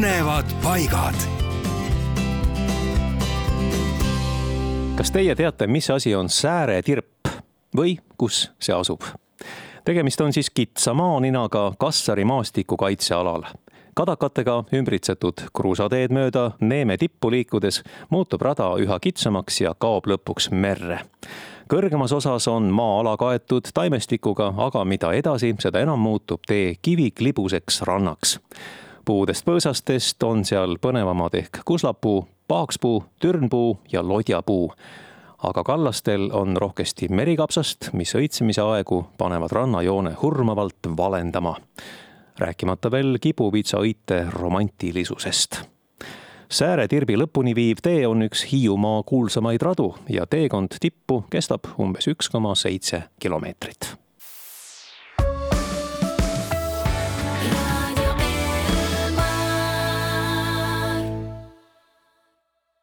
põnevad paigad. kas teie teate, mis asi on sääretirp või kus see asub? tegemist on siis kitsa maaninaga Kassari maastikukaitsealal kadakatega ümbritsetud kruusateed mööda Neeme tippu liikudes muutub rada üha kitsamaks ja kaob lõpuks merre kõrgemas osas on maa-ala kaetud taimestikuga, aga mida edasi, seda enam muutub tee kiviklibuseks rannaks. Puudest põõsastest on seal põnevamad ehk kuslapuu, paakspuu, türnpuu ja lodjapuu. Aga kallastel on rohkesti merikapsast, mis õitsemise aegu panevad rannajoone hurmavalt valendama. rääkimata veel kibuvitsa õite romantilisusest. Sääre-Tirbi lõpuni viiv tee on üks Hiiumaa kuulsamaid radu ja teekond tippu kestab umbes üks koma seitse kilomeetrit